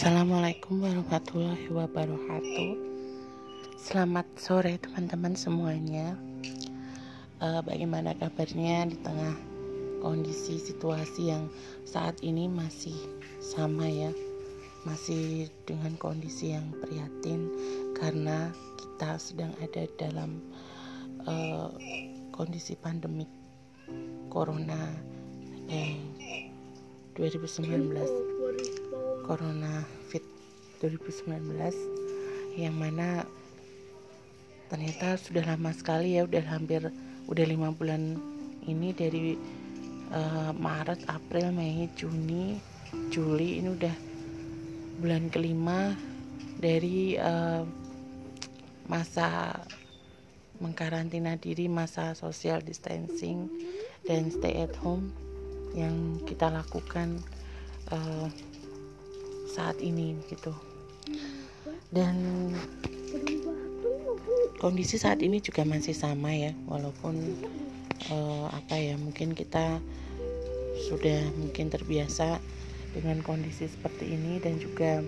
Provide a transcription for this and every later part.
Assalamualaikum warahmatullahi wabarakatuh. Selamat sore teman-teman semuanya. Uh, bagaimana kabarnya di tengah kondisi situasi yang saat ini masih sama ya, masih dengan kondisi yang prihatin karena kita sedang ada dalam uh, kondisi pandemik corona eh 2019 Corona Fit 2019 yang mana ternyata sudah lama sekali ya udah hampir udah lima bulan ini dari uh, Maret, April, Mei, Juni, Juli ini udah bulan kelima dari uh, masa mengkarantina diri, masa social distancing dan stay at home yang kita lakukan uh, saat ini gitu. Dan kondisi saat ini juga masih sama ya walaupun uh, apa ya mungkin kita sudah mungkin terbiasa dengan kondisi seperti ini dan juga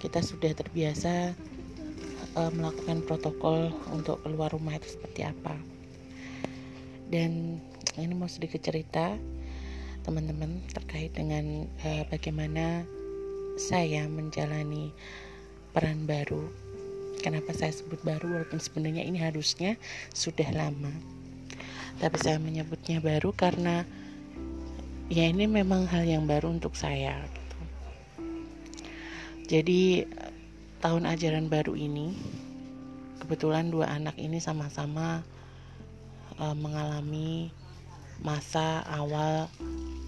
kita sudah terbiasa uh, melakukan protokol untuk keluar rumah itu seperti apa. Dan ini mau sedikit cerita teman-teman terkait dengan uh, bagaimana saya menjalani peran baru. Kenapa saya sebut baru walaupun sebenarnya ini harusnya sudah lama. Tapi saya menyebutnya baru karena ya ini memang hal yang baru untuk saya gitu. Jadi tahun ajaran baru ini kebetulan dua anak ini sama-sama uh, mengalami masa awal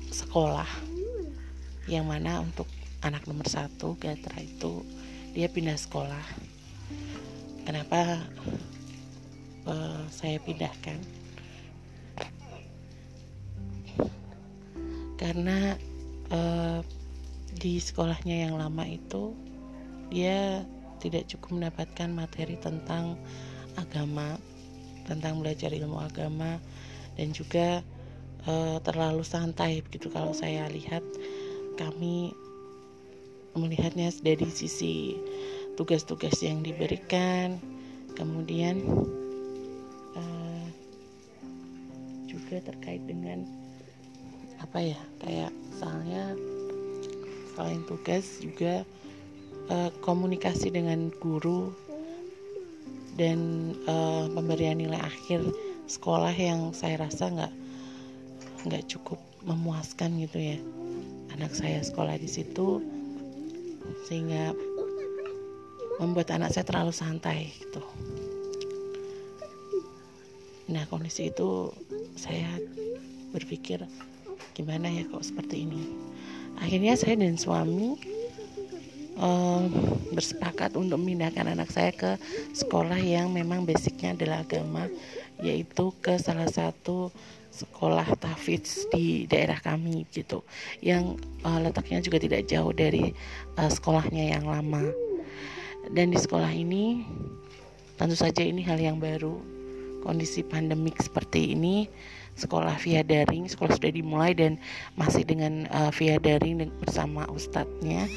sekolah yang mana untuk anak nomor satu Gatra itu dia pindah sekolah. Kenapa uh, saya pindahkan? Karena uh, di sekolahnya yang lama itu dia tidak cukup mendapatkan materi tentang agama tentang belajar ilmu agama dan juga uh, terlalu santai begitu kalau saya lihat. Kami melihatnya dari sisi tugas-tugas yang diberikan. Kemudian uh, juga terkait dengan apa ya kayak misalnya selain tugas juga uh, komunikasi dengan guru dan uh, pemberian nilai akhir sekolah yang saya rasa nggak nggak cukup memuaskan gitu ya. Anak saya sekolah di situ sehingga membuat anak saya terlalu santai gitu. Nah kondisi itu saya berpikir gimana ya kok seperti ini. Akhirnya saya dan suami um, bersepakat untuk memindahkan anak saya ke sekolah yang memang basicnya adalah agama, yaitu ke salah satu sekolah tahfidz di daerah kami gitu yang uh, letaknya juga tidak jauh dari uh, sekolahnya yang lama. Dan di sekolah ini tentu saja ini hal yang baru. Kondisi pandemik seperti ini sekolah via daring sekolah sudah dimulai dan masih dengan uh, via daring bersama ustadznya.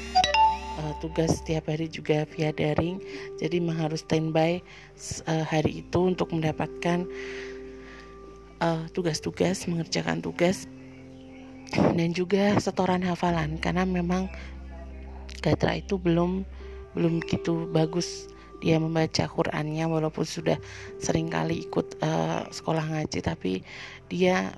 Uh, tugas setiap hari juga via daring. Jadi memang harus standby uh, hari itu untuk mendapatkan uh, tugas-tugas, mengerjakan tugas dan juga setoran hafalan karena memang Gatra itu belum belum begitu bagus dia membaca Qurannya walaupun sudah sering kali ikut uh, sekolah ngaji tapi dia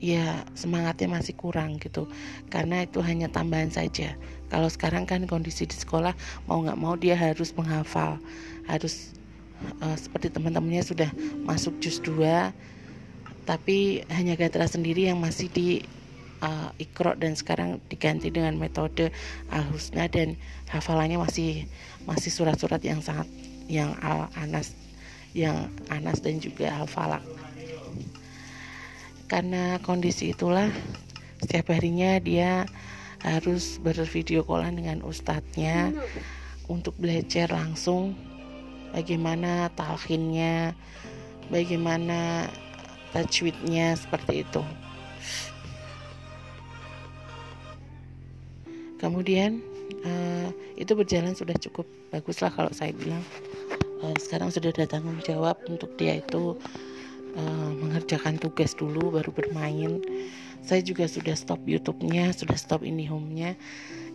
ya semangatnya masih kurang gitu karena itu hanya tambahan saja. Kalau sekarang kan kondisi di sekolah mau nggak mau dia harus menghafal harus uh, seperti teman-temannya sudah masuk juz 2 tapi hanya Gatra sendiri yang masih di uh, ikro dan sekarang diganti dengan metode al-husna dan hafalannya masih masih surat-surat yang sangat yang al-anas yang anas dan juga al-falak karena kondisi itulah setiap harinya dia harus bervideo callan dengan ustadznya untuk belajar langsung bagaimana talhinnya bagaimana tajwidnya seperti itu. Kemudian uh, itu berjalan sudah cukup bagus lah kalau saya bilang. Uh, sekarang sudah ada tanggung jawab untuk dia itu uh, mengerjakan tugas dulu baru bermain. Saya juga sudah stop YouTube-nya sudah stop IndiHome-nya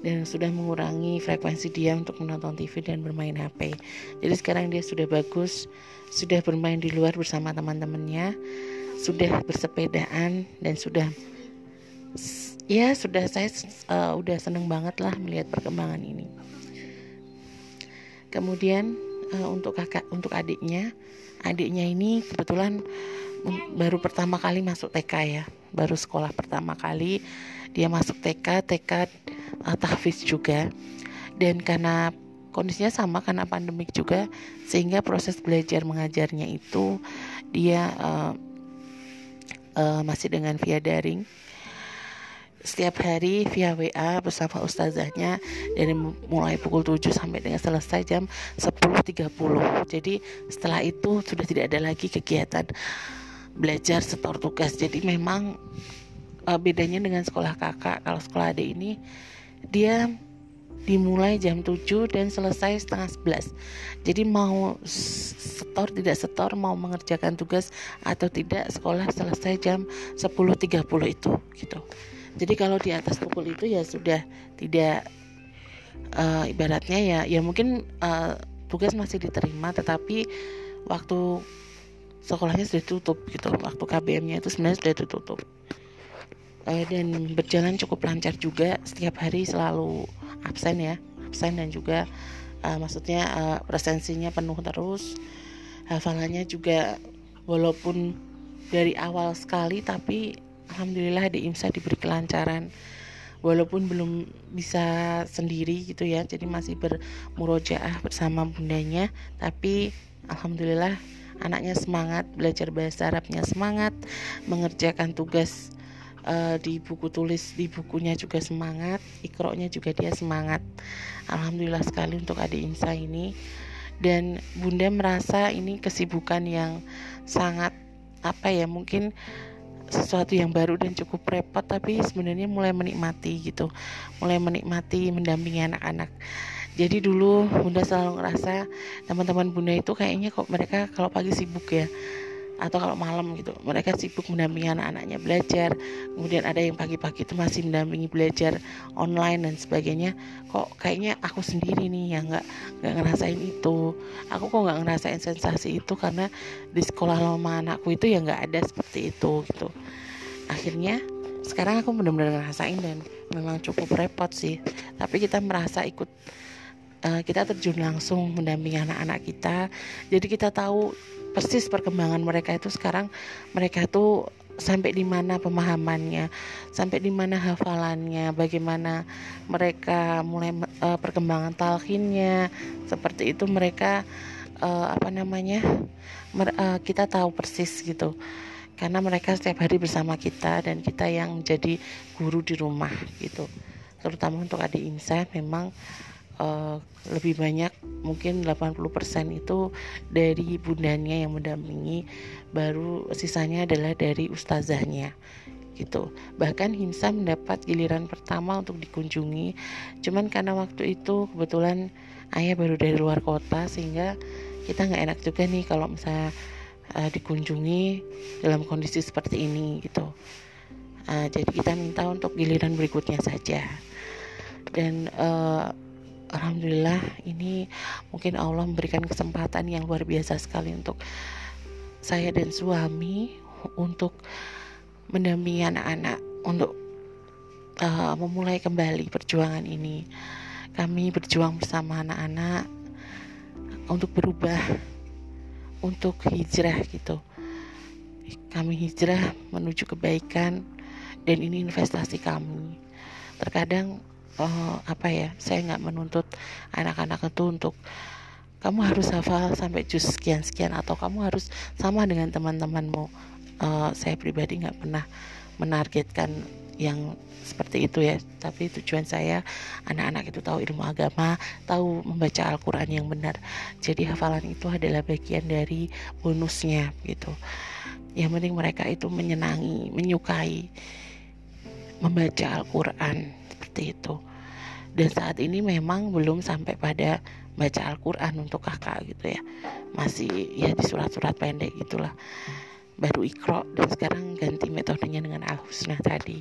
dan sudah mengurangi frekuensi dia untuk menonton TV dan bermain HP jadi sekarang dia sudah bagus sudah bermain di luar bersama teman-temannya sudah bersepedaan dan sudah ya sudah saya uh, udah seneng banget lah melihat perkembangan ini. Kemudian uh, untuk kakak untuk adiknya adiknya ini kebetulan baru pertama kali masuk TK ya baru sekolah pertama kali dia masuk TK TK uh, tahfiz juga. Dan karena kondisinya sama karena pandemik juga sehingga proses belajar mengajarnya itu dia uh, uh, masih dengan via daring. Setiap hari via WA bersama ustazahnya dari mulai pukul 7 sampai dengan selesai jam 10.30 jadi setelah itu sudah tidak ada lagi kegiatan belajar setor tugas. Jadi memang uh, bedanya dengan sekolah kakak. Kalau sekolah adik ini dia dimulai jam 7 dan selesai setengah 11 jadi mau setor tidak setor mau mengerjakan tugas atau tidak sekolah selesai jam 10.30 itu gitu. Jadi kalau di atas pukul itu ya sudah tidak uh, ibaratnya ya ya mungkin uh, tugas masih diterima tetapi waktu sekolahnya sudah tutup gitu. Waktu KBM-nya itu sebenarnya sudah tutup uh, dan berjalan cukup lancar juga setiap hari selalu absen ya absen dan juga uh, maksudnya uh, presensinya penuh terus. Hafalannya juga walaupun dari awal sekali tapi alhamdulillah di IMSA diberi kelancaran. Walaupun belum bisa sendiri gitu ya jadi masih bermurojaah bersama bundanya tapi alhamdulillah anaknya semangat belajar bahasa Arabnya semangat mengerjakan tugas uh, di buku tulis di bukunya juga semangat ikroknya juga dia semangat. Alhamdulillah sekali untuk adik Insa ini. Dan bunda merasa ini kesibukan yang sangat apa ya mungkin sesuatu yang baru dan cukup repot tapi sebenarnya mulai menikmati gitu. Mulai menikmati mendampingi anak-anak. Jadi dulu bunda selalu ngerasa teman-teman bunda itu kayaknya kok mereka kalau pagi sibuk ya atau kalau malam gitu mereka sibuk mendampingi anak-anaknya belajar. Kemudian ada yang pagi-pagi itu masih mendampingi belajar online dan sebagainya. Kok kayaknya aku sendiri nih yang nggak nggak ngerasain itu. Aku kok nggak ngerasain sensasi itu karena di sekolah lama anakku itu ya nggak ada seperti itu gitu. Akhirnya sekarang aku benar-benar ngerasain dan memang cukup repot sih. Tapi kita merasa ikut uh, kita terjun langsung mendampingi anak-anak kita. Jadi kita tahu persis perkembangan mereka itu sekarang mereka itu sampai di mana pemahamannya, sampai di mana hafalannya, bagaimana mereka mulai uh, perkembangan talkinnya, seperti itu mereka uh, apa namanya mer, uh, kita tahu persis gitu, karena mereka setiap hari bersama kita dan kita yang jadi guru di rumah gitu, terutama untuk adik Insa memang uh, lebih banyak mungkin 80% itu dari bundanya yang mendampingi baru sisanya adalah dari ustazahnya gitu. Bahkan Himsa mendapat giliran pertama untuk dikunjungi cuman karena waktu itu kebetulan ayah baru dari luar kota sehingga kita nggak enak juga nih kalau misalnya uh, dikunjungi dalam kondisi seperti ini gitu. Uh, jadi kita minta untuk giliran berikutnya saja. Dan uh, Alhamdulillah ini mungkin Allah memberikan kesempatan yang luar biasa sekali untuk saya dan suami untuk mendampingi anak-anak untuk uh, memulai kembali perjuangan ini. Kami berjuang bersama anak-anak untuk berubah, untuk hijrah gitu. Kami hijrah menuju kebaikan dan ini investasi kami. Terkadang uh, apa ya? Saya nggak menuntut anak-anak itu untuk kamu harus hafal sampai jus sekian sekian atau kamu harus sama dengan teman-temanmu. Uh, saya pribadi nggak pernah menargetkan yang seperti itu ya. Tapi tujuan saya anak-anak itu tahu ilmu agama tahu membaca Al-Quran yang benar. Jadi hafalan itu adalah bagian dari bonusnya gitu. Yang penting mereka itu menyenangi menyukai membaca Al-Quran seperti itu. Dan saat ini memang belum sampai pada baca Al-Quran untuk kakak gitu ya. Masih ya di surat-surat pendek gitulah. Baru ikro dan sekarang ganti metodenya dengan Al-Husna tadi.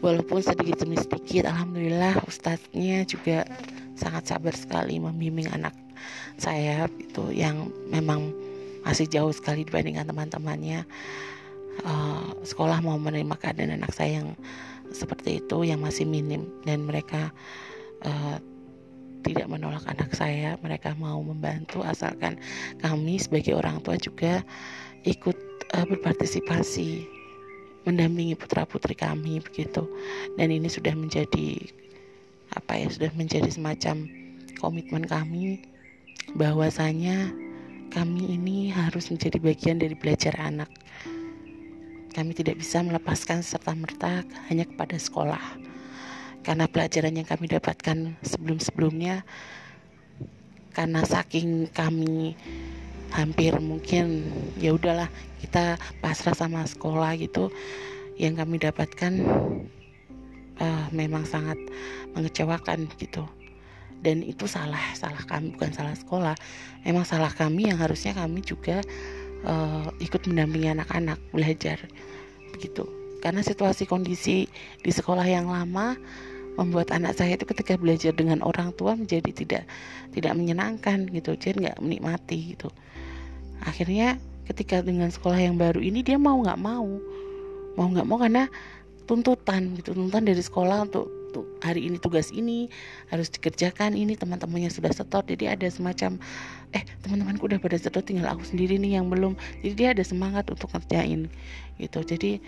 Walaupun sedikit demi sedikit Alhamdulillah Ustadznya juga sangat sabar sekali membimbing anak saya itu yang memang masih jauh sekali dibandingkan teman-temannya. Uh, sekolah mau menerima keadaan anak saya yang seperti itu yang masih minim. Dan mereka uh, tidak menolak anak saya. Mereka mau membantu asalkan kami sebagai orang tua juga ikut uh, berpartisipasi mendampingi putra putri kami begitu. Dan ini sudah menjadi apa ya sudah menjadi semacam komitmen kami bahwasanya kami ini harus menjadi bagian dari belajar anak. Kami tidak bisa melepaskan serta merta hanya kepada sekolah. Karena pelajaran yang kami dapatkan sebelum-sebelumnya karena saking kami hampir mungkin ya udahlah kita pasrah sama sekolah gitu yang kami dapatkan uh, memang sangat mengecewakan gitu dan itu salah salah kami bukan salah sekolah memang salah kami yang harusnya kami juga uh, ikut mendampingi anak-anak belajar begitu. Karena situasi kondisi di sekolah yang lama membuat anak saya itu ketika belajar dengan orang tua menjadi tidak tidak menyenangkan gitu. Jadi nggak menikmati gitu. Akhirnya ketika dengan sekolah yang baru ini dia mau nggak mau. Mau nggak mau karena tuntutan gitu. Tuntutan dari sekolah untuk tuh hari ini tugas ini harus dikerjakan ini teman-temannya sudah setor jadi ada semacam eh teman-temanku udah pada setor tinggal aku sendiri nih yang belum. Jadi dia ada semangat untuk ngerjain gitu. Jadi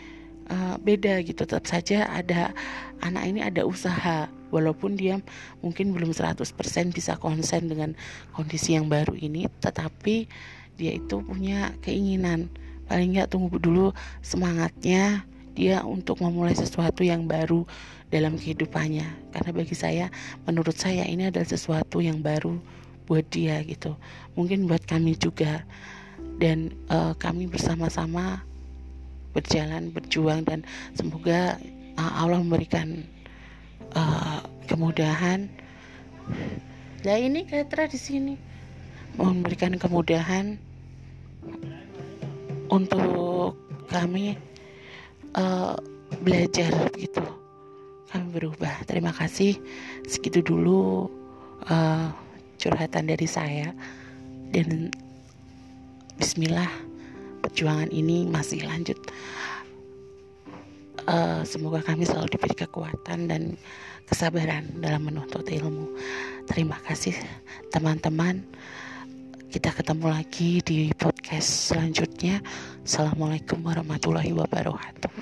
uh, beda gitu tetap saja ada anak ini ada usaha walaupun dia mungkin belum 100% bisa konsen dengan kondisi yang baru ini tetapi dia itu punya keinginan. Paling nggak tunggu dulu semangatnya dia untuk memulai sesuatu yang baru dalam kehidupannya. Karena bagi saya menurut saya ini adalah sesuatu yang baru buat dia gitu. Mungkin buat kami juga. Dan uh, kami bersama-sama berjalan berjuang dan semoga uh, Allah memberikan uh, kemudahan. Nah ini kayak di sini. Memberikan kemudahan untuk kami uh, belajar gitu. Kami berubah. Terima kasih. Segitu dulu uh, curhatan dari saya. Dan Bismillah perjuangan ini masih lanjut. Uh, semoga kami selalu diberi kekuatan dan kesabaran dalam menuntut ilmu. Terima kasih teman-teman kita ketemu lagi di podcast selanjutnya. Assalamualaikum warahmatullahi wabarakatuh.